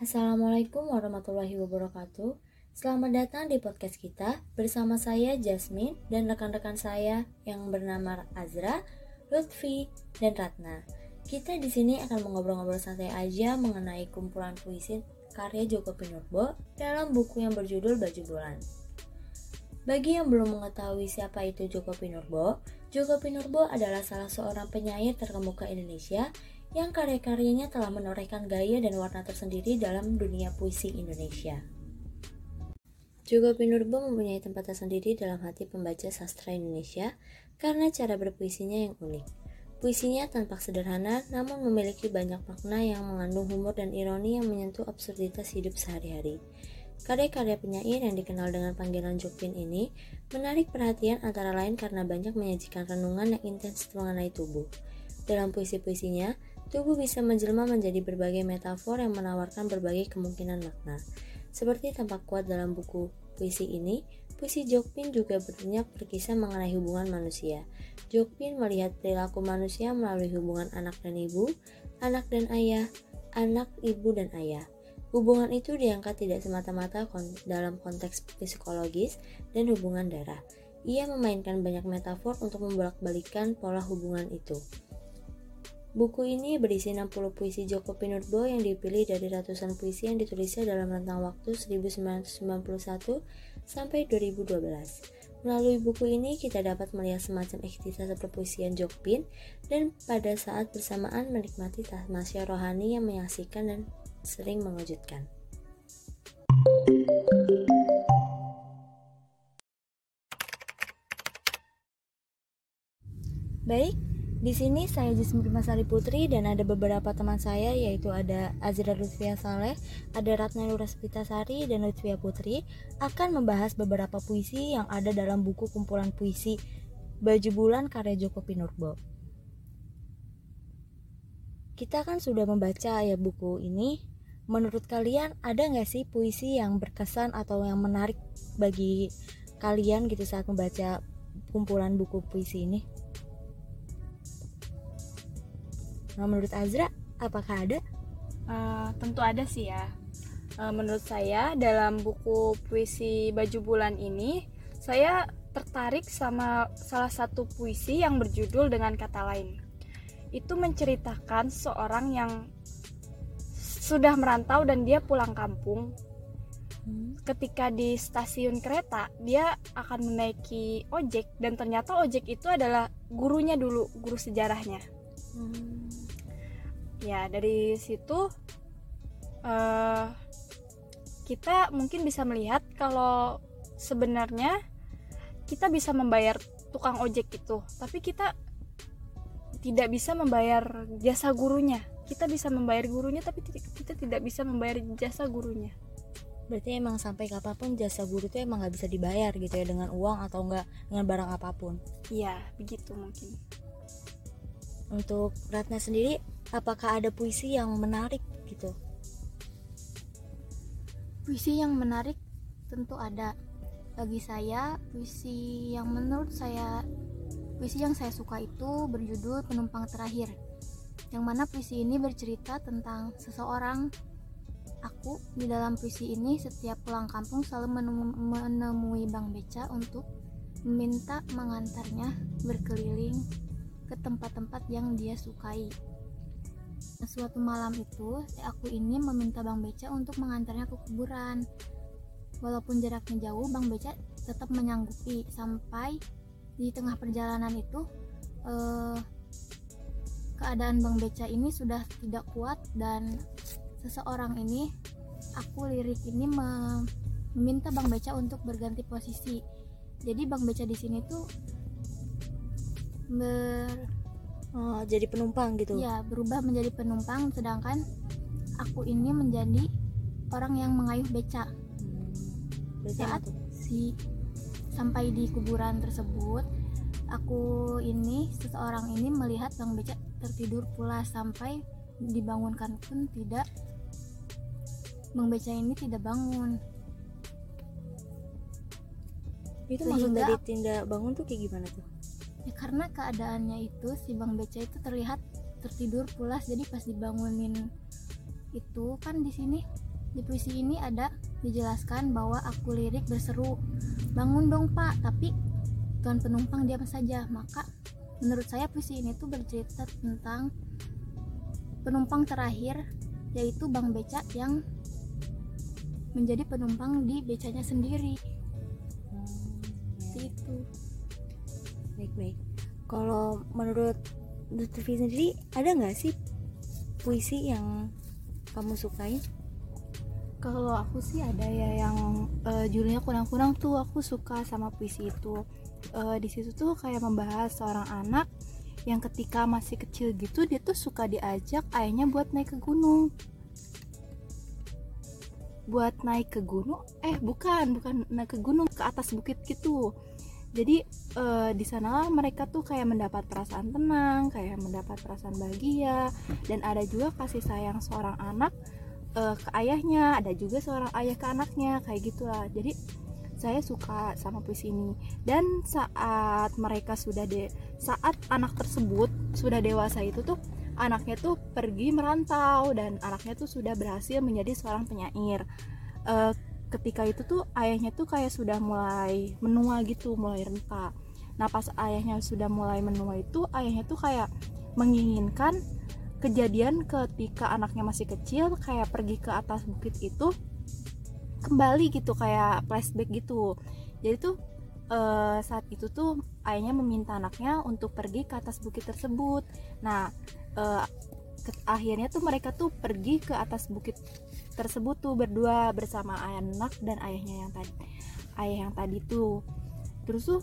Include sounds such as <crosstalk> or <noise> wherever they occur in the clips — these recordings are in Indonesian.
Assalamualaikum warahmatullahi wabarakatuh. Selamat datang di podcast kita bersama saya Jasmine dan rekan-rekan saya yang bernama Azra, Lutfi, dan Ratna. Kita di sini akan mengobrol-ngobrol santai aja mengenai kumpulan puisi karya Joko Pinurbo dalam buku yang berjudul Baju Bulan. Bagi yang belum mengetahui siapa itu Joko Pinurbo, Joko Pinurbo adalah salah seorang penyair terkemuka Indonesia yang karya-karyanya telah menorehkan gaya dan warna tersendiri dalam dunia puisi Indonesia. Juga Pinurbo mempunyai tempat tersendiri dalam hati pembaca sastra Indonesia karena cara berpuisinya yang unik. Puisinya tampak sederhana namun memiliki banyak makna yang mengandung humor dan ironi yang menyentuh absurditas hidup sehari-hari. Karya-karya penyair yang dikenal dengan panggilan Jokpin ini menarik perhatian antara lain karena banyak menyajikan renungan yang intens mengenai tubuh. Dalam puisi-puisinya, tubuh bisa menjelma menjadi berbagai metafor yang menawarkan berbagai kemungkinan makna. Seperti tampak kuat dalam buku puisi ini, puisi Jokpin juga banyak berkisah mengenai hubungan manusia. Jokpin melihat perilaku manusia melalui hubungan anak dan ibu, anak dan ayah, anak, ibu, dan ayah. Hubungan itu diangkat tidak semata-mata kon dalam konteks psikologis dan hubungan darah. Ia memainkan banyak metafor untuk membolak-balikan pola hubungan itu. Buku ini berisi 60 puisi Joko Pinurbo yang dipilih dari ratusan puisi yang ditulisnya dalam rentang waktu 1991 sampai 2012. Melalui buku ini kita dapat melihat semacam ekstisa perpuisian Jokpin dan pada saat bersamaan menikmati tamasya rohani yang menyaksikan dan sering mengejutkan. Baik, di sini saya Jismi Masari Putri dan ada beberapa teman saya yaitu ada Azra Lutfia Saleh, ada Ratna Sari dan Lutfia Putri akan membahas beberapa puisi yang ada dalam buku kumpulan puisi Baju Bulan karya Joko Pinurbo. Kita kan sudah membaca ya buku ini. Menurut kalian ada nggak sih puisi yang berkesan atau yang menarik bagi kalian gitu saat membaca kumpulan buku puisi ini? Nah, menurut Azra, apakah ada? Uh, tentu ada sih ya. Uh, menurut saya dalam buku puisi Baju Bulan ini, saya tertarik sama salah satu puisi yang berjudul dengan kata lain. Itu menceritakan seorang yang sudah merantau dan dia pulang kampung. Hmm. Ketika di stasiun kereta, dia akan menaiki ojek dan ternyata ojek itu adalah gurunya dulu, guru sejarahnya. Hmm ya dari situ uh, kita mungkin bisa melihat kalau sebenarnya kita bisa membayar tukang ojek itu tapi kita tidak bisa membayar jasa gurunya. Kita bisa membayar gurunya tapi kita tidak bisa membayar jasa gurunya. Berarti emang sampai kapan pun jasa guru itu emang nggak bisa dibayar gitu ya dengan uang atau enggak dengan barang apa pun? Iya begitu mungkin. Untuk Ratna sendiri apakah ada puisi yang menarik gitu? Puisi yang menarik tentu ada. Bagi saya puisi yang menurut saya puisi yang saya suka itu berjudul penumpang terakhir yang mana puisi ini bercerita tentang seseorang. Aku di dalam puisi ini setiap pulang kampung selalu menemui Bang Beca untuk meminta mengantarnya berkeliling ke tempat-tempat yang dia sukai Suatu malam itu, aku ini meminta Bang Beca untuk mengantarnya ke kuburan. Walaupun jaraknya jauh, Bang Beca tetap menyanggupi sampai di tengah perjalanan itu eh, keadaan Bang Beca ini sudah tidak kuat dan seseorang ini aku lirik ini meminta Bang Beca untuk berganti posisi. Jadi Bang Beca di sini tuh ber oh, jadi penumpang gitu? Ya berubah menjadi penumpang sedangkan aku ini menjadi orang yang mengayuh beca. Hmm. saat si sampai di kuburan tersebut aku ini seseorang ini melihat bang beca tertidur pula sampai dibangunkan pun tidak. Bang beca ini tidak bangun. Itu maksud dari tindak bangun tuh kayak gimana tuh ya karena keadaannya itu si bang beca itu terlihat tertidur pulas jadi pas dibangunin itu kan di sini Di puisi ini ada dijelaskan bahwa aku lirik berseru, bangun dong pak, tapi tuan penumpang diam saja. Maka menurut saya puisi ini tuh bercerita tentang penumpang terakhir yaitu Bang Beca yang menjadi penumpang di becanya sendiri. Seperti itu. Baik-baik. Kalau menurut Lutfi sendiri ada nggak sih puisi yang kamu sukai? Kalau aku sih ada ya yang uh, judulnya kurang-kurang tuh aku suka sama puisi itu. Uh, di situ tuh kayak membahas seorang anak yang ketika masih kecil gitu dia tuh suka diajak ayahnya buat naik ke gunung buat naik ke gunung eh bukan bukan naik ke gunung ke atas bukit gitu jadi uh, di sana mereka tuh kayak mendapat perasaan tenang kayak mendapat perasaan bahagia. Dan ada juga kasih sayang seorang anak uh, ke ayahnya ada juga seorang ayah ke anaknya kayak gitulah. Jadi saya suka sama puisi ini. Dan saat mereka sudah de saat anak tersebut sudah dewasa itu tuh anaknya tuh pergi merantau dan anaknya tuh sudah berhasil menjadi seorang penyair. Uh, ketika itu tuh ayahnya tuh kayak sudah mulai menua gitu mulai renta. Nah pas ayahnya sudah mulai menua itu ayahnya tuh kayak menginginkan kejadian ketika anaknya masih kecil kayak pergi ke atas bukit itu kembali gitu kayak flashback gitu. Jadi tuh uh, saat itu tuh ayahnya meminta anaknya untuk pergi ke atas bukit tersebut. Nah ke, akhirnya tuh mereka tuh pergi ke atas bukit tersebut tuh berdua bersama anak dan ayahnya yang tadi ayah yang tadi tuh terus tuh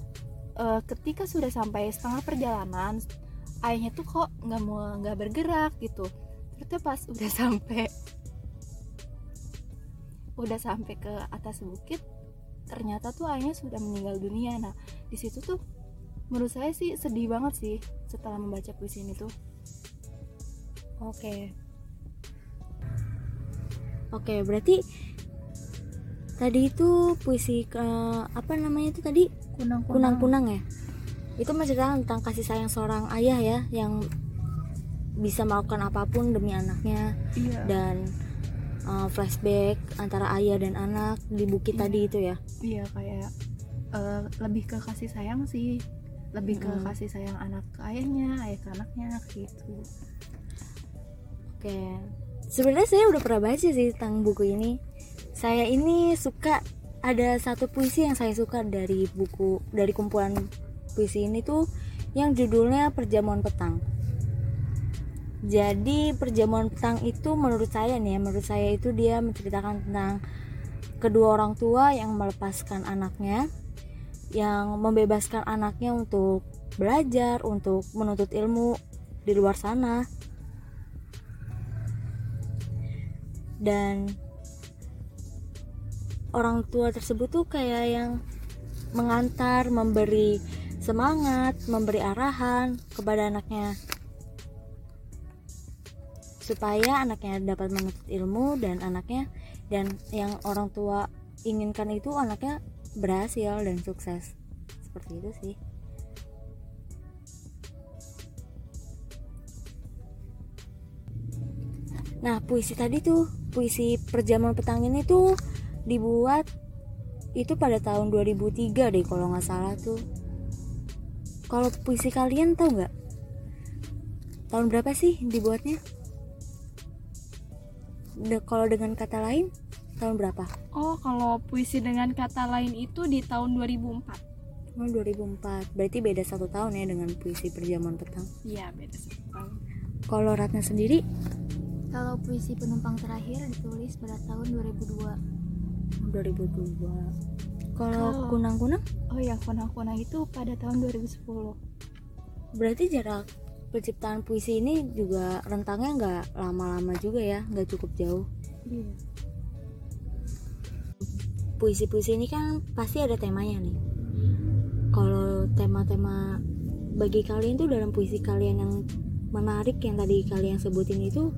uh, ketika sudah sampai setengah perjalanan ayahnya tuh kok nggak mau nggak bergerak gitu terus pas udah sampai udah sampai ke atas bukit ternyata tuh ayahnya sudah meninggal dunia nah di situ tuh menurut saya sih sedih banget sih setelah membaca puisi ini tuh Oke. Okay. Oke, okay, berarti tadi itu puisi ke apa namanya itu tadi kunang-kunang ya. Itu menceritakan tentang kasih sayang seorang ayah ya yang bisa melakukan apa pun demi anaknya iya. dan uh, flashback antara ayah dan anak di bukit iya. tadi itu ya. Iya kayak uh, lebih ke kasih sayang sih, lebih ke hmm. kasih sayang anak ke ayahnya, ayah ke anaknya gitu. Oke. Sebenarnya saya udah pernah baca sih tentang buku ini. Saya ini suka ada satu puisi yang saya suka dari buku dari kumpulan puisi ini tuh yang judulnya Perjamuan Petang. Jadi perjamuan petang itu menurut saya nih, menurut saya itu dia menceritakan tentang kedua orang tua yang melepaskan anaknya, yang membebaskan anaknya untuk belajar, untuk menuntut ilmu di luar sana dan orang tua tersebut tuh kayak yang mengantar, memberi semangat, memberi arahan kepada anaknya. Supaya anaknya dapat menuntut ilmu dan anaknya dan yang orang tua inginkan itu anaknya berhasil dan sukses. Seperti itu sih nah puisi tadi tuh puisi perjamuan petang ini tuh dibuat itu pada tahun 2003 deh kalau nggak salah tuh. Kalau puisi kalian tahu nggak? Tahun berapa sih dibuatnya? De kalau dengan kata lain tahun berapa? Oh kalau puisi dengan kata lain itu di tahun 2004 oh 2004 berarti beda satu tahun ya dengan puisi perjamuan petang. Iya beda satu tahun. Kalau Ratna sendiri kalau puisi penumpang terakhir ditulis pada tahun 2002. 2002. Kalau kunang-kunang? Oh ya, kunang-kunang itu pada tahun 2010. Berarti jarak penciptaan puisi ini juga rentangnya nggak lama-lama juga ya, nggak cukup jauh. Iya. Puisi-puisi ini kan pasti ada temanya nih. Kalau tema-tema bagi kalian tuh dalam puisi kalian yang menarik yang tadi kalian sebutin itu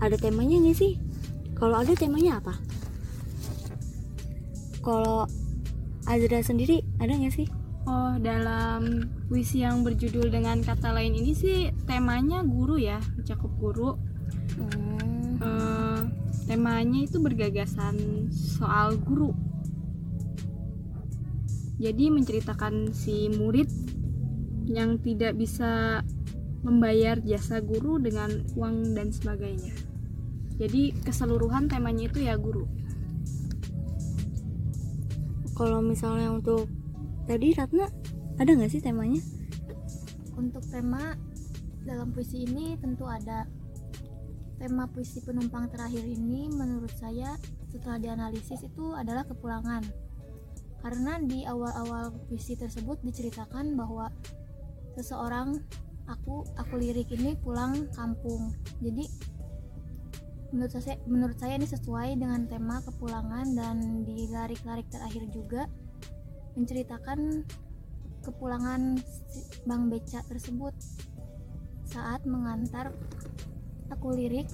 ada temanya nggak sih? Kalau ada temanya apa? Kalau Azra sendiri ada nggak sih? Oh dalam puisi yang berjudul dengan kata lain ini sih temanya guru ya cakup guru. Hmm. uh, temanya itu bergagasan soal guru. Jadi menceritakan si murid yang tidak bisa membayar jasa guru dengan uang dan sebagainya. Jadi keseluruhan temanya itu ya guru. Kalau misalnya untuk tadi Ratna ada nggak sih temanya? Untuk tema dalam puisi ini tentu ada tema puisi penumpang terakhir ini menurut saya setelah dianalisis itu adalah kepulangan karena di awal-awal puisi tersebut diceritakan bahwa seseorang aku aku lirik ini pulang kampung jadi menurut saya menurut saya ini sesuai dengan tema kepulangan dan di larik-larik terakhir juga menceritakan kepulangan Bang Beca tersebut. Saat mengantar aku lirik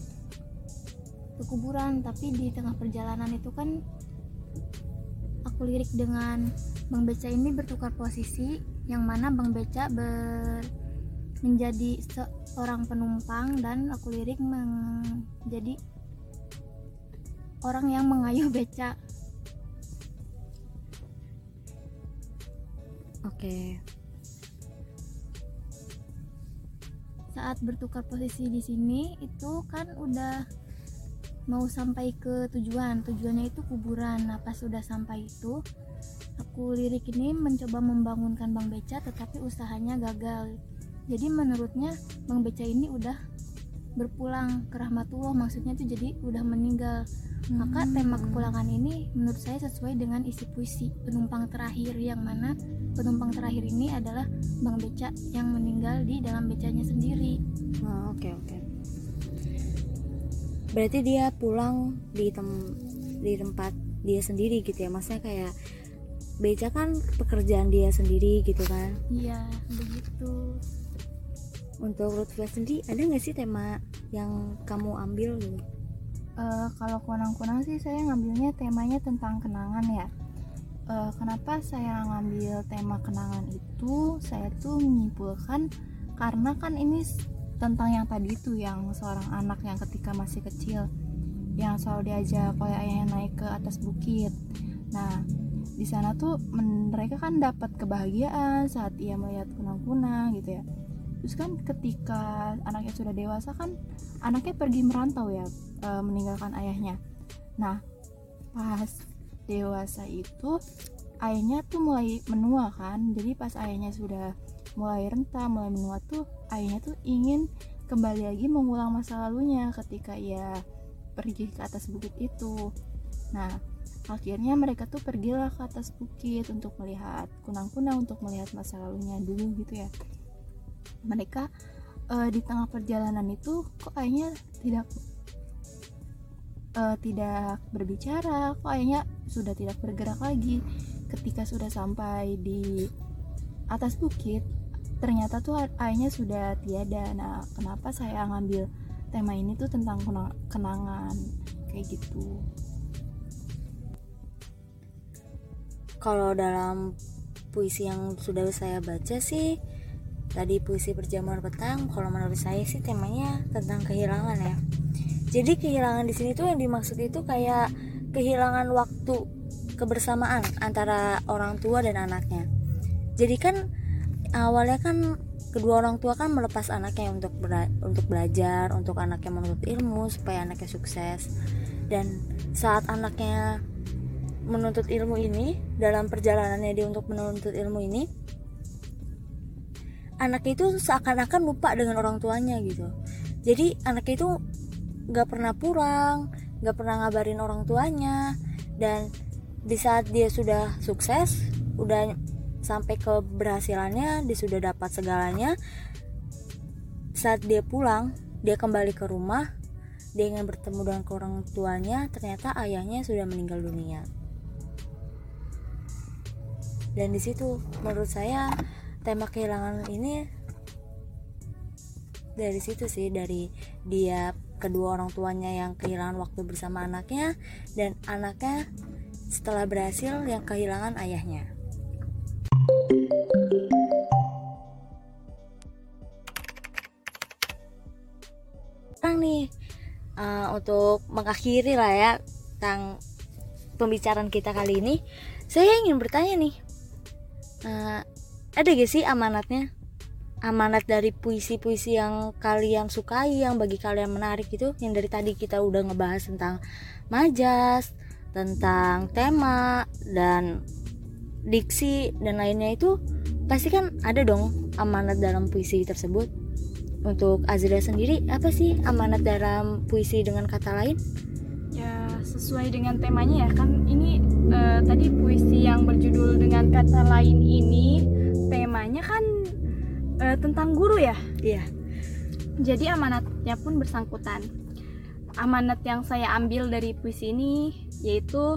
ke kuburan tapi di tengah perjalanan itu kan aku lirik dengan Bang Beca ini bertukar posisi yang mana Bang Beca ber menjadi seorang penumpang dan aku lirik menjadi orang yang mengayuh beca. Oke. Saat bertukar posisi di sini itu kan udah mau sampai ke tujuan. Tujuannya itu kuburan. Nah, pas sudah sampai itu aku lirik ini mencoba membangunkan Bang Beca tetapi usahanya gagal jadi menurutnya Bang Beca ini udah berpulang ke rahmatullah maksudnya itu jadi udah meninggal. Hmm. maka tema kepulangan ini menurut saya sesuai dengan isi puisi penumpang terakhir yang mana penumpang terakhir ini adalah Bang Beca yang meninggal di dalam becanya sendiri. Oke oh, oke okay, okay. berarti dia pulang di tem di tempat dia sendiri gitu ya? Maksudnya kayak beca kan pekerjaan dia sendiri gitu kan? Iya begitu untuk Lutfia sendiri ada nggak sih tema yang kamu ambil gitu? Uh, kalau kunang-kunang sih saya ngambilnya temanya tentang kenangan ya. Uh, kenapa saya ngambil tema kenangan itu? Saya tuh menyimpulkan karena kan ini tentang yang tadi itu yang seorang anak yang ketika masih kecil yang selalu diajak oleh ayahnya naik ke atas bukit. Nah, di sana tuh mereka kan dapat kebahagiaan saat ia melihat kunang-kunang gitu ya terus kan ketika anaknya sudah dewasa kan anaknya pergi merantau ya e, meninggalkan ayahnya. Nah pas dewasa itu ayahnya tuh mulai menua kan. Jadi pas ayahnya sudah mulai renta mulai menua tuh ayahnya tuh ingin kembali lagi mengulang masa lalunya ketika ia pergi ke atas bukit itu. Nah akhirnya mereka tuh pergilah ke atas bukit untuk melihat kunang-kunang untuk melihat masa lalunya dulu gitu ya mereka uh, di tengah perjalanan itu kok kayaknya tidak uh, tidak berbicara kok kayaknya sudah tidak bergerak lagi. Ketika sudah sampai di atas bukit ternyata tuh ayahnya sudah tiada. Nah kenapa saya ngambil tema ini tuh tentang kenangan? Kayak gitu. Kalau dalam puisi yang sudah saya baca sih Tadi puisi perjamuan petang, kalau menurut saya sih temanya tentang kehilangan ya. Jadi kehilangan di sini tuh yang dimaksud itu kayak kehilangan waktu kebersamaan antara orang tua dan anaknya. Jadi kan awalnya kan kedua orang tua kan melepas anaknya untuk bela untuk belajar, untuk anaknya menuntut ilmu supaya anaknya sukses. Dan saat anaknya menuntut ilmu ini dalam perjalanannya dia untuk menuntut ilmu ini anaknya itu seakan-akan lupa dengan orang tuanya gitu. Jadi anaknya itu nggak pernah pulang nggak pernah ngabarin orang tuanya. Dan di saat dia sudah sukses udah sampai keberhasilannya dia sudah dapat segalanya saat dia pulang dia kembali ke rumah dia ingin bertemu dengan orang tuanya ternyata ayahnya sudah meninggal dunia. Dan di situ menurut saya tema kehilangan ini dari situ sih dari dia kedua orang tuanya yang kehilangan waktu bersama anaknya dan anaknya setelah berhasil yang kehilangan ayahnya. Sekarang nih uh, untuk mengakhiri lah ya tentang pembicaraan kita kali ini, saya ingin bertanya nih, uh, ada gak sih amanatnya? Amanat dari puisi-puisi yang kalian sukai, yang bagi kalian menarik gitu, yang dari tadi kita udah ngebahas tentang majas, tentang tema dan diksi dan lainnya itu pasti kan ada dong amanat dalam puisi tersebut. Untuk Azra sendiri apa sih amanat dalam puisi dengan kata lain? Ya sesuai dengan temanya ya kan ini uh, tadi puisi yang berjudul dengan kata lain ini uh, tentang guru ya. Iya. Jadi amanatnya pun bersangkutan. Amanat yang saya ambil dari puisi ini yaitu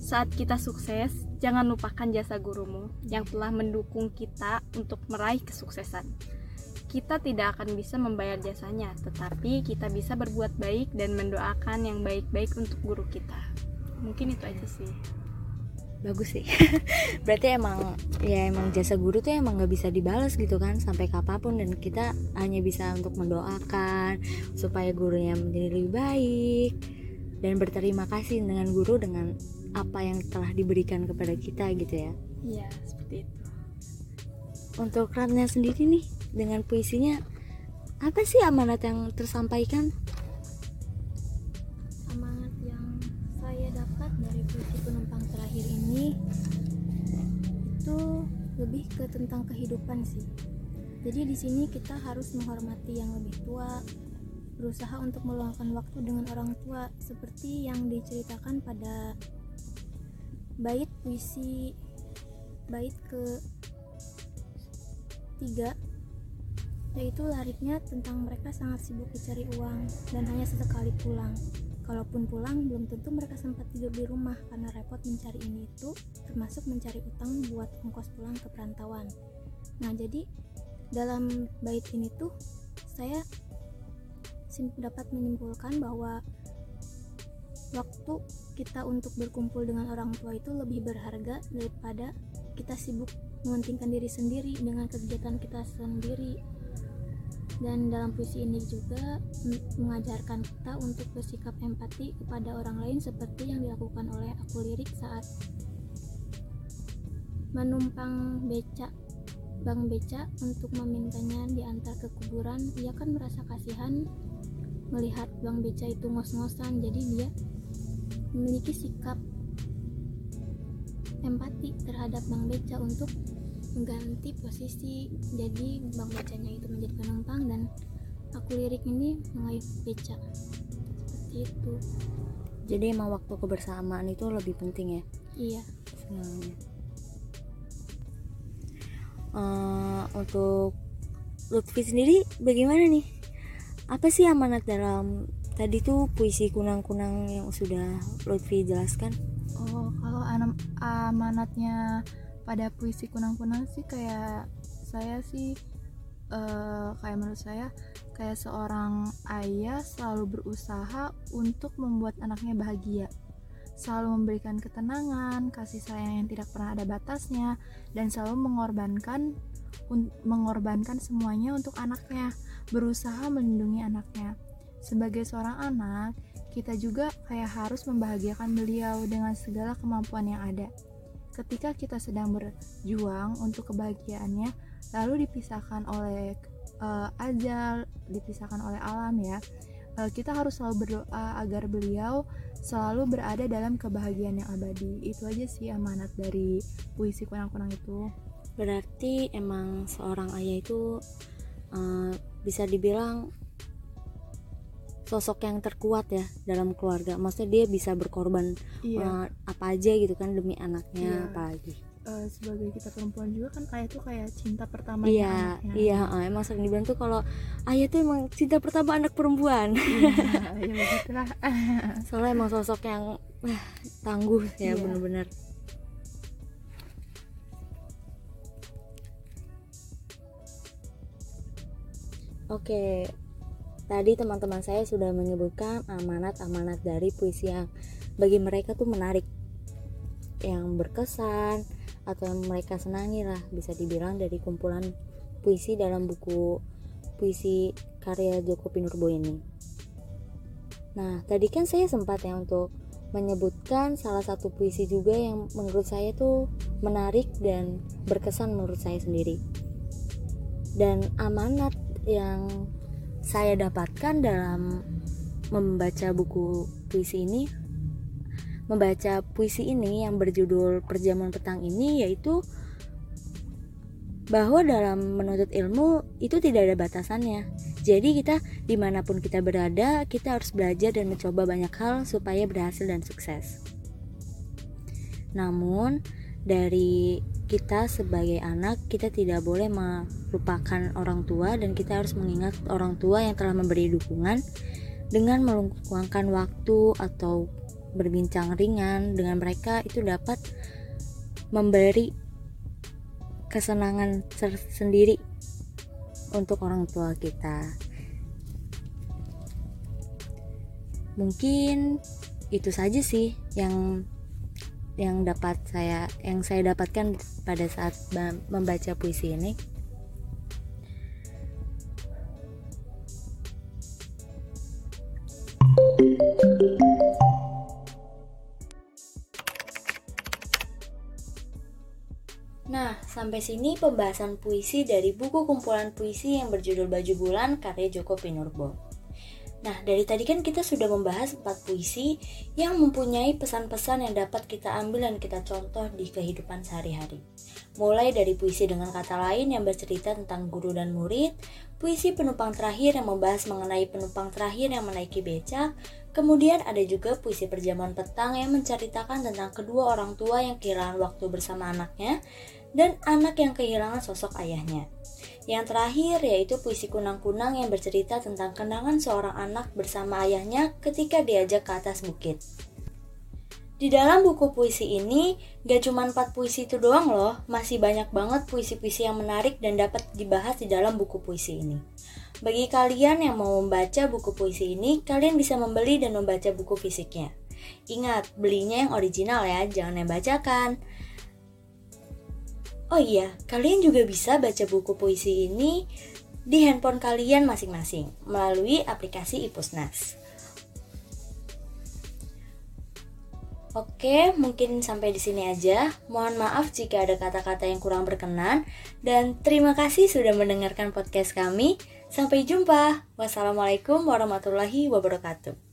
saat kita sukses, jangan lupakan jasa gurumu yang telah mendukung kita untuk meraih kesuksesan. Kita tidak akan bisa membayar jasanya, tetapi kita bisa berbuat baik dan mendoakan yang baik-baik untuk guru kita. Mungkin itu aja sih bagus sih. <laughs> Berarti emang ya emang jasa guru tuh emang nggak bisa dibalas gitu kan sampai kapan pun dan kita hanya bisa untuk mendoakan supaya gurunya menjadi lebih baik dan berterima kasih dengan guru dengan apa yang telah diberikan kepada kita gitu ya. Iya seperti itu. Untuk Ratna sendiri nih dengan puisinya apa sih amanat yang tersampaikan kehidupan sih. Jadi di sini kita harus menghormati yang lebih tua, berusaha untuk meluangkan waktu dengan orang tua seperti yang diceritakan pada bait puisi bait ke tiga yaitu lariknya tentang mereka sangat sibuk mencari uang dan hanya sesekali pulang Kalaupun pulang, belum tentu mereka sempat tidur di rumah karena repot mencari ini itu, termasuk mencari utang buat ongkos pulang ke perantauan. Nah, jadi dalam bait ini tuh saya dapat menyimpulkan bahwa waktu kita untuk berkumpul dengan orang tua itu lebih berharga daripada kita sibuk mementingkan diri sendiri dengan kegiatan kita sendiri. Dan dalam puisi ini juga mengajarkan kita untuk bersikap empati kepada orang lain seperti yang dilakukan oleh aku lirik saat menumpang beca Bang Beca untuk memintanya diantar ke kuburan ia kan merasa kasihan melihat Bang Beca itu ngos-ngosan jadi dia memiliki sikap empati terhadap Bang Beca untuk mengganti posisi. Jadi bang becanya itu menjadi penumpang dan aku lirik ini mengayuh beca. Seperti itu. Jadi emang waktu kebersamaan itu lebih penting ya? Iya uh, untuk Lutfi sendiri bagaimana nih? Apa sih amanat dalam tadi tuh puisi kunang-kunang yang sudah Lutfi jelaskan? Oh kalau amanatnya pada puisi kunang-kunang sih kayak saya sih uh, kayak menurut saya kayak seorang ayah selalu berusaha untuk membuat anaknya bahagia selalu memberikan ketenangan, kasih sayang yang tidak pernah ada batasnya, dan selalu mengorbankan mengorbankan semuanya untuk anaknya, berusaha melindungi anaknya. Sebagai seorang anak, kita juga kayak harus membahagiakan beliau dengan segala kemampuan yang ada ketika kita sedang berjuang untuk kebahagiaannya lalu dipisahkan oleh uh, ajal dipisahkan oleh alam ya kita harus selalu berdoa agar beliau selalu berada dalam kebahagiaan yang abadi itu aja sih amanat dari puisi kunang-kunang itu berarti emang seorang ayah itu uh, bisa dibilang sosok yang terkuat ya dalam keluarga maksudnya dia bisa berkorban iya. uh, apa aja gitu kan demi anaknya iya. apalagi uh, sebagai kita perempuan juga kan ayah tuh kayak cinta pertama iya anaknya. iya uh, emang sering dibilang tuh kalau ayah tuh emang cinta pertama anak perempuan iya, <laughs> ya begitulah <laughs> soalnya emang sosok yang uh, tangguh ya iya. bener-bener Oke, Tadi teman-teman saya sudah menyebutkan amanat-amanat dari puisi yang bagi mereka tuh menarik, yang berkesan atau yang mereka senangi lah bisa dibilang dari kumpulan puisi dalam buku puisi karya Joko Pinurbo ini. Nah, tadi kan saya sempat ya untuk menyebutkan salah satu puisi juga yang menurut saya tuh menarik dan berkesan menurut saya sendiri. Dan amanat yang saya dapatkan dalam membaca buku puisi ini membaca puisi ini yang berjudul Perjamuan Petang ini yaitu bahwa dalam menuntut ilmu itu tidak ada batasannya. Jadi kita di mana pun kita berada, kita harus belajar dan mencoba banyak hal supaya berhasil dan sukses. Namun dari kita sebagai anak kita tidak boleh melupakan orang tua dan kita harus mengingat orang tua yang telah memberi dukungan dengan meluangkan waktu atau berbincang ringan dengan mereka itu dapat memberi kesenangan tersendiri untuk orang tua kita. Mungkin itu saja sih yang yang dapat saya yang saya dapatkan pada saat membaca puisi ini. Nah, sampai sini pembahasan puisi dari buku kumpulan puisi yang berjudul Baju Bulan karya Joko Pinurbo. Nah, dari tadi kan kita sudah membahas empat puisi yang mempunyai pesan-pesan yang dapat kita ambil dan kita contoh di kehidupan sehari-hari. Mulai dari puisi dengan kata lain yang bercerita tentang guru dan murid, puisi penumpang terakhir yang membahas mengenai penumpang terakhir yang menaiki becak, kemudian ada juga puisi perjamuan petang yang menceritakan tentang kedua orang tua yang kehilangan waktu bersama anaknya, dan anak yang kehilangan sosok ayahnya. Yang terakhir yaitu puisi kunang-kunang yang bercerita tentang kenangan seorang anak bersama ayahnya ketika diajak ke atas bukit. Di dalam buku puisi ini, gak cuma 4 puisi itu doang loh, masih banyak banget puisi-puisi yang menarik dan dapat dibahas di dalam buku puisi ini. Bagi kalian yang mau membaca buku puisi ini, kalian bisa membeli dan membaca buku fisiknya. Ingat, belinya yang original ya, jangan yang bacakan. Oh iya, kalian juga bisa baca buku puisi ini di handphone kalian masing-masing melalui aplikasi Ipusnas. Oke, mungkin sampai di sini aja. Mohon maaf jika ada kata-kata yang kurang berkenan dan terima kasih sudah mendengarkan podcast kami. Sampai jumpa. Wassalamualaikum warahmatullahi wabarakatuh.